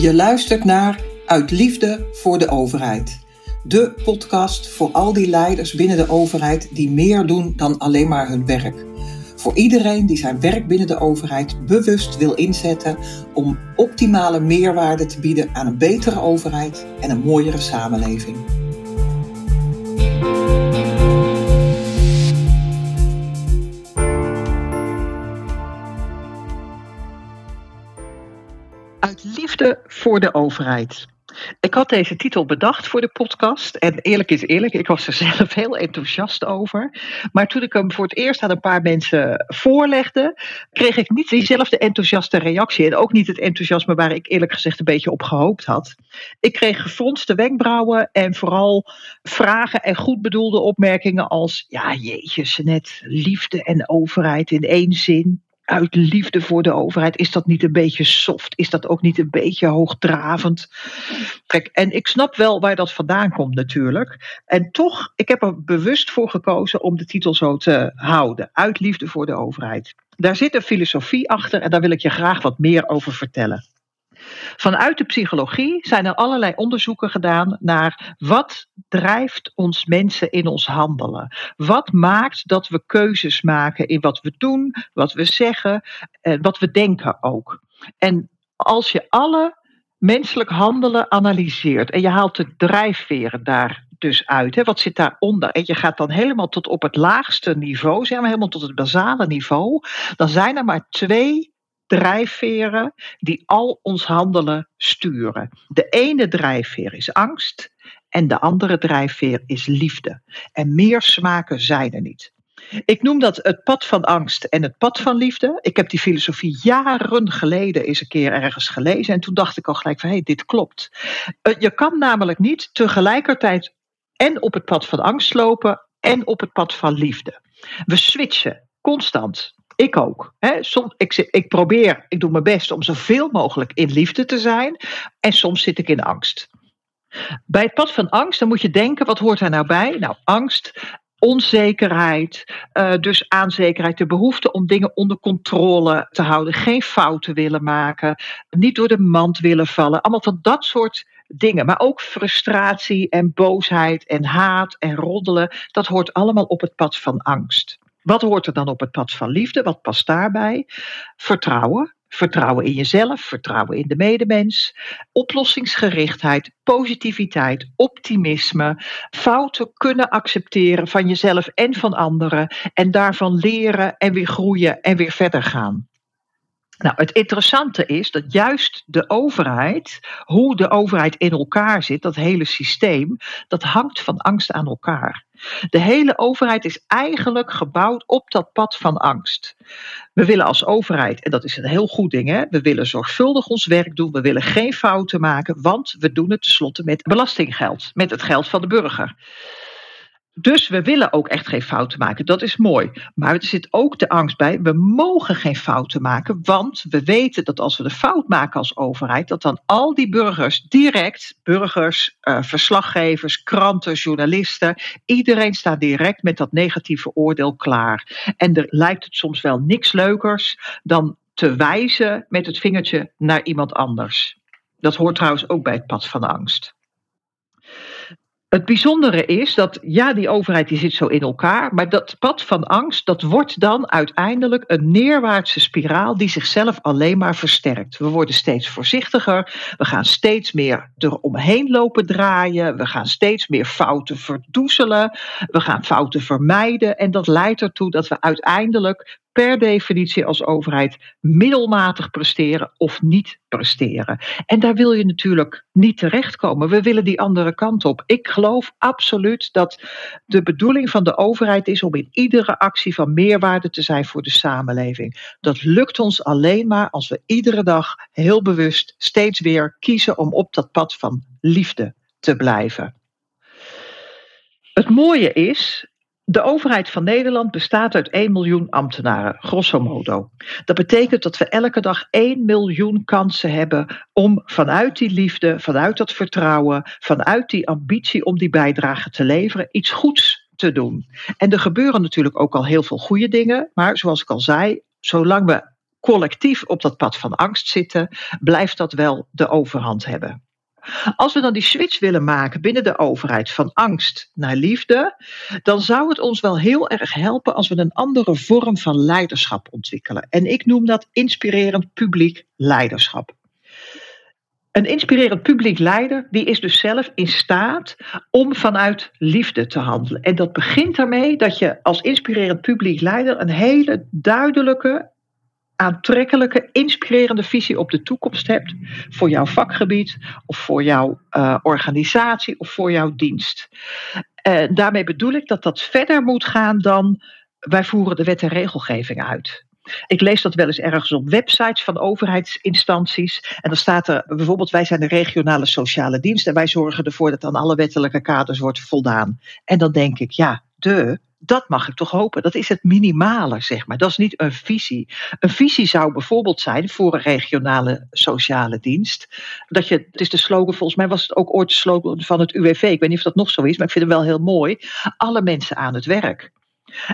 Je luistert naar Uit Liefde voor de Overheid. De podcast voor al die leiders binnen de overheid die meer doen dan alleen maar hun werk. Voor iedereen die zijn werk binnen de overheid bewust wil inzetten om optimale meerwaarde te bieden aan een betere overheid en een mooiere samenleving. Liefde voor de overheid. Ik had deze titel bedacht voor de podcast. En eerlijk is eerlijk, ik was er zelf heel enthousiast over. Maar toen ik hem voor het eerst aan een paar mensen voorlegde, kreeg ik niet diezelfde enthousiaste reactie. En ook niet het enthousiasme waar ik eerlijk gezegd een beetje op gehoopt had. Ik kreeg gefronste wenkbrauwen en vooral vragen en goed bedoelde opmerkingen als: ja, jeetje, net liefde en overheid in één zin uit liefde voor de overheid, is dat niet een beetje soft? Is dat ook niet een beetje hoogdravend? Kijk, en ik snap wel waar dat vandaan komt natuurlijk. En toch, ik heb er bewust voor gekozen om de titel zo te houden. Uit liefde voor de overheid. Daar zit een filosofie achter en daar wil ik je graag wat meer over vertellen. Vanuit de psychologie zijn er allerlei onderzoeken gedaan naar wat drijft ons mensen in ons handelen. Wat maakt dat we keuzes maken in wat we doen, wat we zeggen, en wat we denken ook. En als je alle menselijk handelen analyseert en je haalt de drijfveren daar dus uit. Hè? Wat zit daaronder? En je gaat dan helemaal tot op het laagste niveau, zeg maar helemaal tot het basale niveau. Dan zijn er maar twee drijfveren die al ons handelen sturen. De ene drijfveer is angst en de andere drijfveer is liefde. En meer smaken zijn er niet. Ik noem dat het pad van angst en het pad van liefde. Ik heb die filosofie jaren geleden eens een keer ergens gelezen en toen dacht ik al gelijk van hé, hey, dit klopt. Eh, je kan namelijk niet tegelijkertijd en op het pad van angst lopen en op het pad van liefde. We switchen constant. Ik ook. Hè. Soms, ik, ik probeer, ik doe mijn best om zoveel mogelijk in liefde te zijn. En soms zit ik in angst. Bij het pad van angst, dan moet je denken, wat hoort daar nou bij? Nou, angst, onzekerheid, uh, dus aanzekerheid, de behoefte om dingen onder controle te houden, geen fouten willen maken, niet door de mand willen vallen. Allemaal van dat soort dingen. Maar ook frustratie en boosheid en haat en roddelen, dat hoort allemaal op het pad van angst. Wat hoort er dan op het pad van liefde? Wat past daarbij? Vertrouwen. Vertrouwen in jezelf, vertrouwen in de medemens, oplossingsgerichtheid, positiviteit, optimisme, fouten kunnen accepteren van jezelf en van anderen en daarvan leren en weer groeien en weer verder gaan. Nou, het interessante is dat juist de overheid, hoe de overheid in elkaar zit, dat hele systeem, dat hangt van angst aan elkaar. De hele overheid is eigenlijk gebouwd op dat pad van angst. We willen als overheid, en dat is een heel goed ding, hè, we willen zorgvuldig ons werk doen, we willen geen fouten maken, want we doen het tenslotte met belastinggeld, met het geld van de burger. Dus we willen ook echt geen fouten maken. Dat is mooi. Maar er zit ook de angst bij. We mogen geen fouten maken. Want we weten dat als we de fout maken als overheid. dat dan al die burgers direct. burgers, uh, verslaggevers, kranten, journalisten. iedereen staat direct met dat negatieve oordeel klaar. En er lijkt het soms wel niks leukers dan te wijzen met het vingertje naar iemand anders. Dat hoort trouwens ook bij het pad van angst. Het bijzondere is dat, ja, die overheid die zit zo in elkaar, maar dat pad van angst, dat wordt dan uiteindelijk een neerwaartse spiraal die zichzelf alleen maar versterkt. We worden steeds voorzichtiger, we gaan steeds meer eromheen lopen draaien, we gaan steeds meer fouten verdoezelen, we gaan fouten vermijden en dat leidt ertoe dat we uiteindelijk per definitie als overheid middelmatig presteren of niet presteren. En daar wil je natuurlijk niet terechtkomen. We willen die andere kant op. Ik geloof absoluut dat de bedoeling van de overheid is om in iedere actie van meerwaarde te zijn voor de samenleving. Dat lukt ons alleen maar als we iedere dag heel bewust steeds weer kiezen om op dat pad van liefde te blijven. Het mooie is, de overheid van Nederland bestaat uit 1 miljoen ambtenaren, grosso modo. Dat betekent dat we elke dag 1 miljoen kansen hebben om vanuit die liefde, vanuit dat vertrouwen, vanuit die ambitie om die bijdrage te leveren, iets goeds te doen. En er gebeuren natuurlijk ook al heel veel goede dingen, maar zoals ik al zei, zolang we collectief op dat pad van angst zitten, blijft dat wel de overhand hebben. Als we dan die switch willen maken binnen de overheid van angst naar liefde, dan zou het ons wel heel erg helpen als we een andere vorm van leiderschap ontwikkelen. En ik noem dat inspirerend publiek leiderschap. Een inspirerend publiek leider, die is dus zelf in staat om vanuit liefde te handelen. En dat begint daarmee dat je als inspirerend publiek leider een hele duidelijke aantrekkelijke, inspirerende visie op de toekomst hebt voor jouw vakgebied of voor jouw uh, organisatie of voor jouw dienst. Uh, daarmee bedoel ik dat dat verder moet gaan dan wij voeren de wet en regelgeving uit. Ik lees dat wel eens ergens op websites van overheidsinstanties. En dan staat er bijvoorbeeld: wij zijn de regionale sociale dienst en wij zorgen ervoor dat aan alle wettelijke kaders wordt voldaan. En dan denk ik, ja, de, dat mag ik toch hopen. Dat is het minimale, zeg maar. Dat is niet een visie. Een visie zou bijvoorbeeld zijn voor een regionale sociale dienst. Dat je, het is de slogan, volgens mij was het ook ooit de slogan van het UWV. Ik weet niet of dat nog zo is, maar ik vind hem wel heel mooi. Alle mensen aan het werk.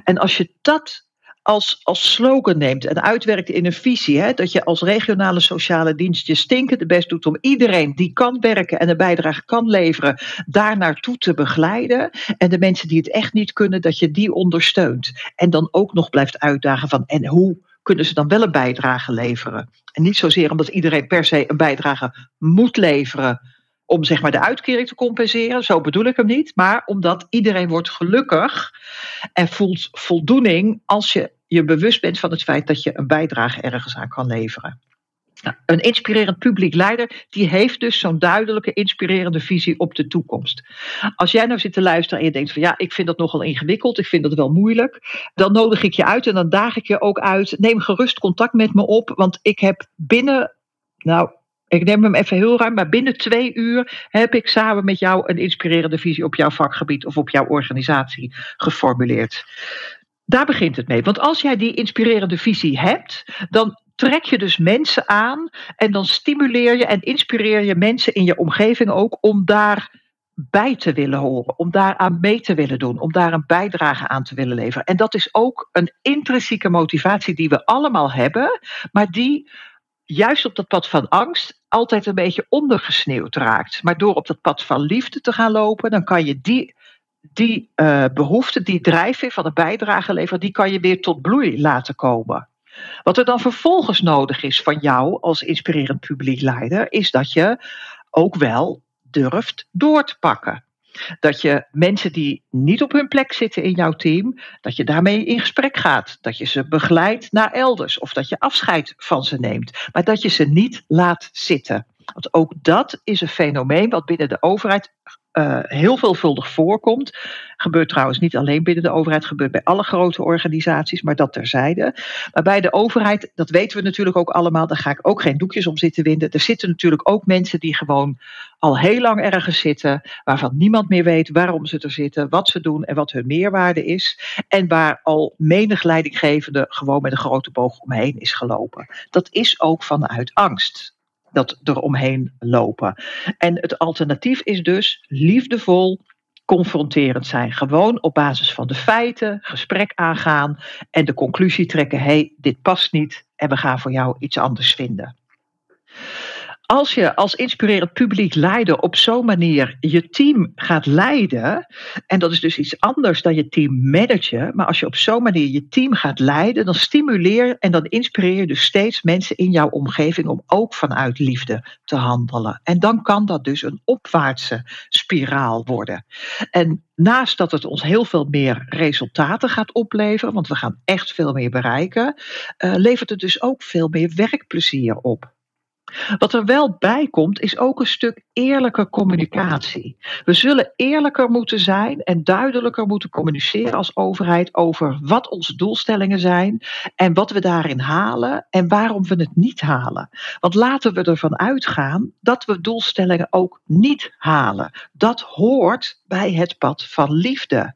En als je dat als, als slogan neemt en uitwerkt in een visie. Hè, dat je als regionale sociale dienst je stinkende best doet om iedereen die kan werken en een bijdrage kan leveren, daar naartoe te begeleiden. En de mensen die het echt niet kunnen, dat je die ondersteunt. En dan ook nog blijft uitdagen van en hoe kunnen ze dan wel een bijdrage leveren? En niet zozeer omdat iedereen per se een bijdrage moet leveren om zeg maar de uitkering te compenseren, zo bedoel ik hem niet, maar omdat iedereen wordt gelukkig en voelt voldoening als je je bewust bent van het feit dat je een bijdrage ergens aan kan leveren. Nou, een inspirerend publiek leider, die heeft dus zo'n duidelijke, inspirerende visie op de toekomst. Als jij nou zit te luisteren en je denkt van ja, ik vind dat nogal ingewikkeld, ik vind dat wel moeilijk, dan nodig ik je uit en dan daag ik je ook uit. Neem gerust contact met me op, want ik heb binnen, nou, ik neem hem even heel ruim, maar binnen twee uur heb ik samen met jou een inspirerende visie op jouw vakgebied of op jouw organisatie geformuleerd. Daar begint het mee. Want als jij die inspirerende visie hebt, dan trek je dus mensen aan en dan stimuleer je en inspireer je mensen in je omgeving ook om daar bij te willen horen, om daar aan mee te willen doen, om daar een bijdrage aan te willen leveren. En dat is ook een intrinsieke motivatie die we allemaal hebben, maar die juist op dat pad van angst altijd een beetje ondergesneeuwd raakt. Maar door op dat pad van liefde te gaan lopen, dan kan je die die uh, behoefte, die drijfveer van de bijdrage leveren, die kan je weer tot bloei laten komen. Wat er dan vervolgens nodig is van jou als inspirerend publiek leider, is dat je ook wel durft door te pakken. Dat je mensen die niet op hun plek zitten in jouw team, dat je daarmee in gesprek gaat. Dat je ze begeleidt naar elders of dat je afscheid van ze neemt. Maar dat je ze niet laat zitten. Want ook dat is een fenomeen wat binnen de overheid uh, heel veelvuldig voorkomt. Gebeurt trouwens niet alleen binnen de overheid, gebeurt bij alle grote organisaties, maar dat terzijde. Maar bij de overheid, dat weten we natuurlijk ook allemaal, daar ga ik ook geen doekjes om zitten winden. Er zitten natuurlijk ook mensen die gewoon al heel lang ergens zitten, waarvan niemand meer weet waarom ze er zitten, wat ze doen en wat hun meerwaarde is. En waar al menig leidinggevende gewoon met een grote boog omheen is gelopen. Dat is ook vanuit angst dat er omheen lopen. En het alternatief is dus liefdevol confronterend zijn. Gewoon op basis van de feiten, gesprek aangaan en de conclusie trekken: hé, hey, dit past niet en we gaan voor jou iets anders vinden als je als inspirerend publiek leider op zo'n manier je team gaat leiden, en dat is dus iets anders dan je team managen, maar als je op zo'n manier je team gaat leiden, dan stimuleer en dan inspireer je dus steeds mensen in jouw omgeving om ook vanuit liefde te handelen. En dan kan dat dus een opwaartse spiraal worden. En naast dat het ons heel veel meer resultaten gaat opleveren, want we gaan echt veel meer bereiken, uh, levert het dus ook veel meer werkplezier op. Wat er wel bij komt, is ook een stuk eerlijke communicatie. We zullen eerlijker moeten zijn en duidelijker moeten communiceren als overheid over wat onze doelstellingen zijn en wat we daarin halen en waarom we het niet halen. Want laten we ervan uitgaan dat we doelstellingen ook niet halen. Dat hoort bij het pad van liefde.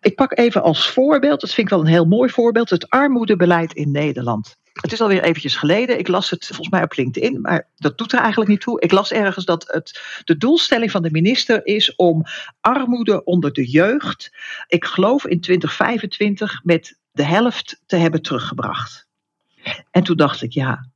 Ik pak even als voorbeeld, dat vind ik wel een heel mooi voorbeeld, het armoedebeleid in Nederland. Het is alweer eventjes geleden. Ik las het volgens mij op LinkedIn, maar dat doet er eigenlijk niet toe. Ik las ergens dat het, de doelstelling van de minister is om armoede onder de jeugd, ik geloof in 2025, met de helft te hebben teruggebracht. En toen dacht ik, ja,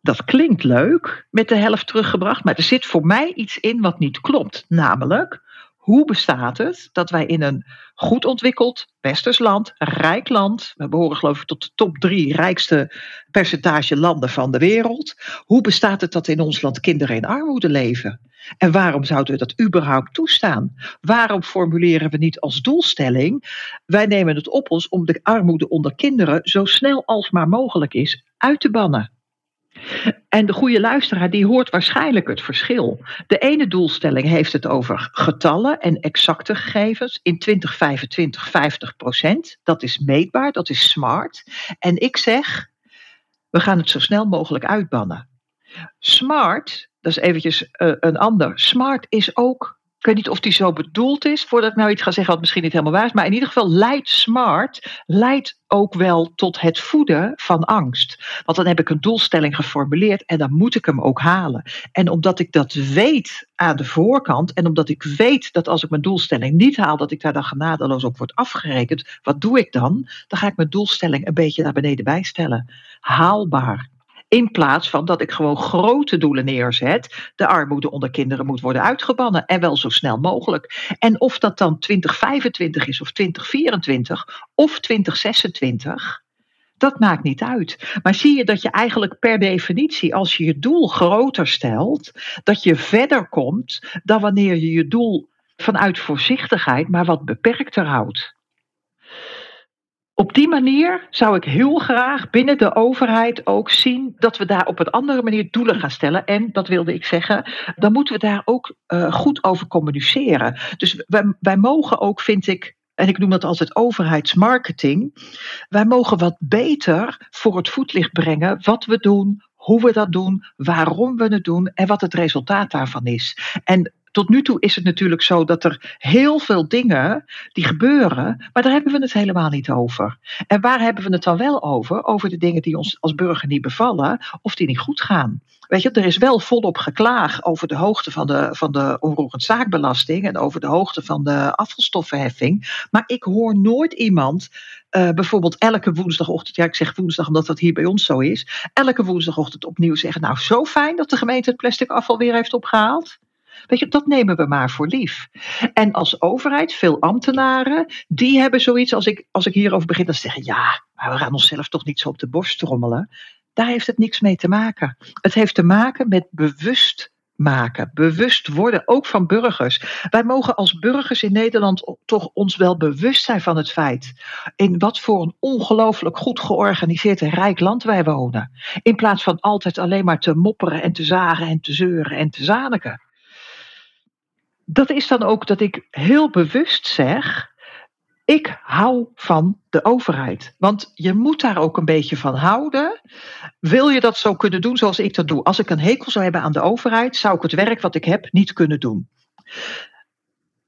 dat klinkt leuk met de helft teruggebracht, maar er zit voor mij iets in wat niet klopt. Namelijk, hoe bestaat het dat wij in een goed ontwikkeld westers land, rijk land, we behoren geloof ik tot de top drie rijkste percentage landen van de wereld, hoe bestaat het dat in ons land kinderen in armoede leven? En waarom zouden we dat überhaupt toestaan? Waarom formuleren we niet als doelstelling, wij nemen het op ons om de armoede onder kinderen zo snel als maar mogelijk is uit te bannen? En de goede luisteraar die hoort waarschijnlijk het verschil. De ene doelstelling heeft het over getallen en exacte gegevens. In 2025 50 procent. Dat is meetbaar, dat is smart. En ik zeg, we gaan het zo snel mogelijk uitbannen. Smart, dat is eventjes uh, een ander. Smart is ook ik weet niet of die zo bedoeld is, voordat ik nou iets ga zeggen wat misschien niet helemaal waar is. Maar in ieder geval leidt smart leidt ook wel tot het voeden van angst. Want dan heb ik een doelstelling geformuleerd en dan moet ik hem ook halen. En omdat ik dat weet aan de voorkant en omdat ik weet dat als ik mijn doelstelling niet haal, dat ik daar dan genadeloos op word afgerekend, wat doe ik dan? Dan ga ik mijn doelstelling een beetje naar beneden bijstellen. Haalbaar. In plaats van dat ik gewoon grote doelen neerzet. De armoede onder kinderen moet worden uitgebannen. En wel zo snel mogelijk. En of dat dan 2025 is of 2024 of 2026. Dat maakt niet uit. Maar zie je dat je eigenlijk per definitie, als je je doel groter stelt, dat je verder komt dan wanneer je je doel vanuit voorzichtigheid maar wat beperkter houdt. Op die manier zou ik heel graag binnen de overheid ook zien dat we daar op een andere manier doelen gaan stellen. En dat wilde ik zeggen, dan moeten we daar ook uh, goed over communiceren. Dus wij, wij mogen ook, vind ik, en ik noem dat altijd overheidsmarketing. Wij mogen wat beter voor het voetlicht brengen wat we doen, hoe we dat doen, waarom we het doen en wat het resultaat daarvan is. En tot nu toe is het natuurlijk zo dat er heel veel dingen die gebeuren, maar daar hebben we het helemaal niet over. En waar hebben we het dan wel over? Over de dingen die ons als burger niet bevallen of die niet goed gaan. Weet je, er is wel volop geklaag over de hoogte van de, van de onroerend zaakbelasting en over de hoogte van de afvalstoffenheffing. Maar ik hoor nooit iemand uh, bijvoorbeeld elke woensdagochtend, ja ik zeg woensdag omdat dat hier bij ons zo is, elke woensdagochtend opnieuw zeggen, nou zo fijn dat de gemeente het plastic afval weer heeft opgehaald. Weet je, dat nemen we maar voor lief. En als overheid, veel ambtenaren, die hebben zoiets als ik, als ik hierover begin, dan zeggen ja, maar we gaan onszelf toch niet zo op de borst trommelen. Daar heeft het niks mee te maken. Het heeft te maken met bewust maken, bewust worden, ook van burgers. Wij mogen als burgers in Nederland toch ons wel bewust zijn van het feit in wat voor een ongelooflijk goed georganiseerd en rijk land wij wonen. In plaats van altijd alleen maar te mopperen en te zagen en te zeuren en te zaniken dat is dan ook dat ik heel bewust zeg. Ik hou van de overheid. Want je moet daar ook een beetje van houden. Wil je dat zo kunnen doen zoals ik dat doe? Als ik een hekel zou hebben aan de overheid, zou ik het werk wat ik heb niet kunnen doen.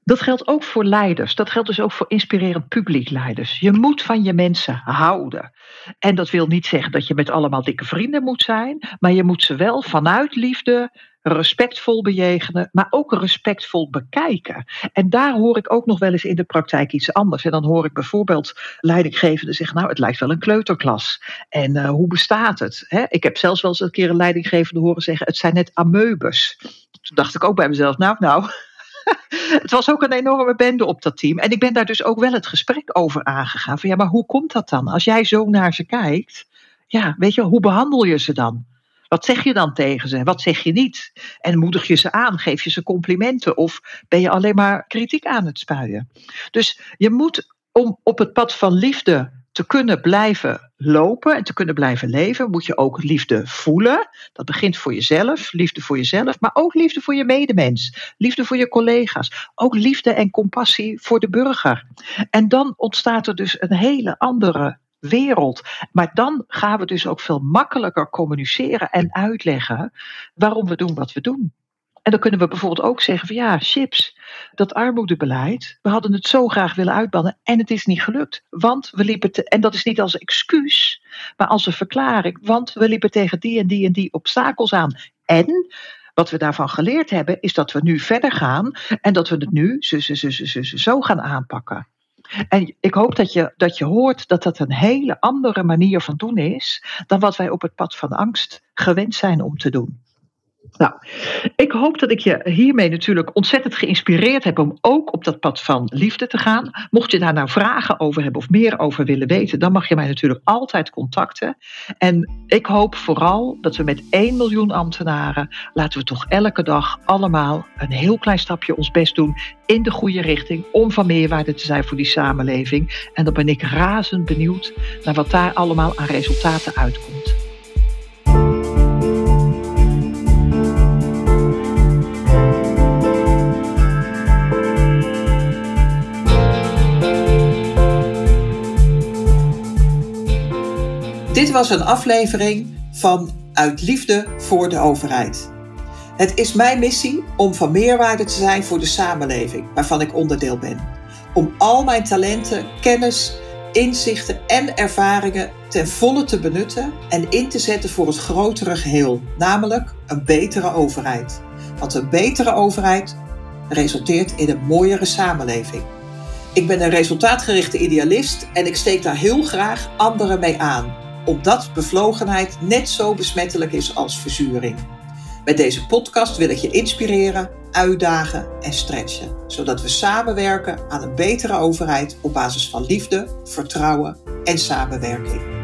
Dat geldt ook voor leiders. Dat geldt dus ook voor inspirerend publiekleiders. Je moet van je mensen houden. En dat wil niet zeggen dat je met allemaal dikke vrienden moet zijn, maar je moet ze wel vanuit liefde respectvol bejegenen, maar ook respectvol bekijken. En daar hoor ik ook nog wel eens in de praktijk iets anders. En dan hoor ik bijvoorbeeld leidinggevenden zeggen, nou het lijkt wel een kleuterklas. En uh, hoe bestaat het? He, ik heb zelfs wel eens een keer een leidinggevende horen zeggen, het zijn net ameubes. Toen dacht ik ook bij mezelf, nou nou, het was ook een enorme bende op dat team. En ik ben daar dus ook wel het gesprek over aangegaan. Van ja, maar hoe komt dat dan? Als jij zo naar ze kijkt, ja, weet je, hoe behandel je ze dan? Wat zeg je dan tegen ze? Wat zeg je niet? En moedig je ze aan? Geef je ze complimenten? Of ben je alleen maar kritiek aan het spuien? Dus je moet om op het pad van liefde te kunnen blijven lopen en te kunnen blijven leven, moet je ook liefde voelen. Dat begint voor jezelf, liefde voor jezelf, maar ook liefde voor je medemens, liefde voor je collega's, ook liefde en compassie voor de burger. En dan ontstaat er dus een hele andere wereld. Maar dan gaan we dus ook veel makkelijker communiceren en uitleggen waarom we doen wat we doen. En dan kunnen we bijvoorbeeld ook zeggen van ja, chips, dat armoedebeleid, we hadden het zo graag willen uitbannen en het is niet gelukt. Want we liepen, te, en dat is niet als excuus, maar als een verklaring, want we liepen tegen die en die en die obstakels aan. En wat we daarvan geleerd hebben, is dat we nu verder gaan en dat we het nu zo, zo, zo, zo, zo gaan aanpakken. En ik hoop dat je, dat je hoort dat dat een hele andere manier van doen is dan wat wij op het pad van angst gewend zijn om te doen. Nou, ik hoop dat ik je hiermee natuurlijk ontzettend geïnspireerd heb om ook op dat pad van liefde te gaan. Mocht je daar nou vragen over hebben of meer over willen weten, dan mag je mij natuurlijk altijd contacten. En ik hoop vooral dat we met 1 miljoen ambtenaren, laten we toch elke dag allemaal een heel klein stapje ons best doen in de goede richting om van meerwaarde te zijn voor die samenleving. En dan ben ik razend benieuwd naar wat daar allemaal aan resultaten uitkomt. Dit was een aflevering van Uit Liefde voor de Overheid. Het is mijn missie om van meerwaarde te zijn voor de samenleving waarvan ik onderdeel ben. Om al mijn talenten, kennis, inzichten en ervaringen ten volle te benutten en in te zetten voor het grotere geheel, namelijk een betere overheid. Want een betere overheid resulteert in een mooiere samenleving. Ik ben een resultaatgerichte idealist en ik steek daar heel graag anderen mee aan omdat bevlogenheid net zo besmettelijk is als verzuring. Met deze podcast wil ik je inspireren, uitdagen en stretchen, zodat we samenwerken aan een betere overheid op basis van liefde, vertrouwen en samenwerking.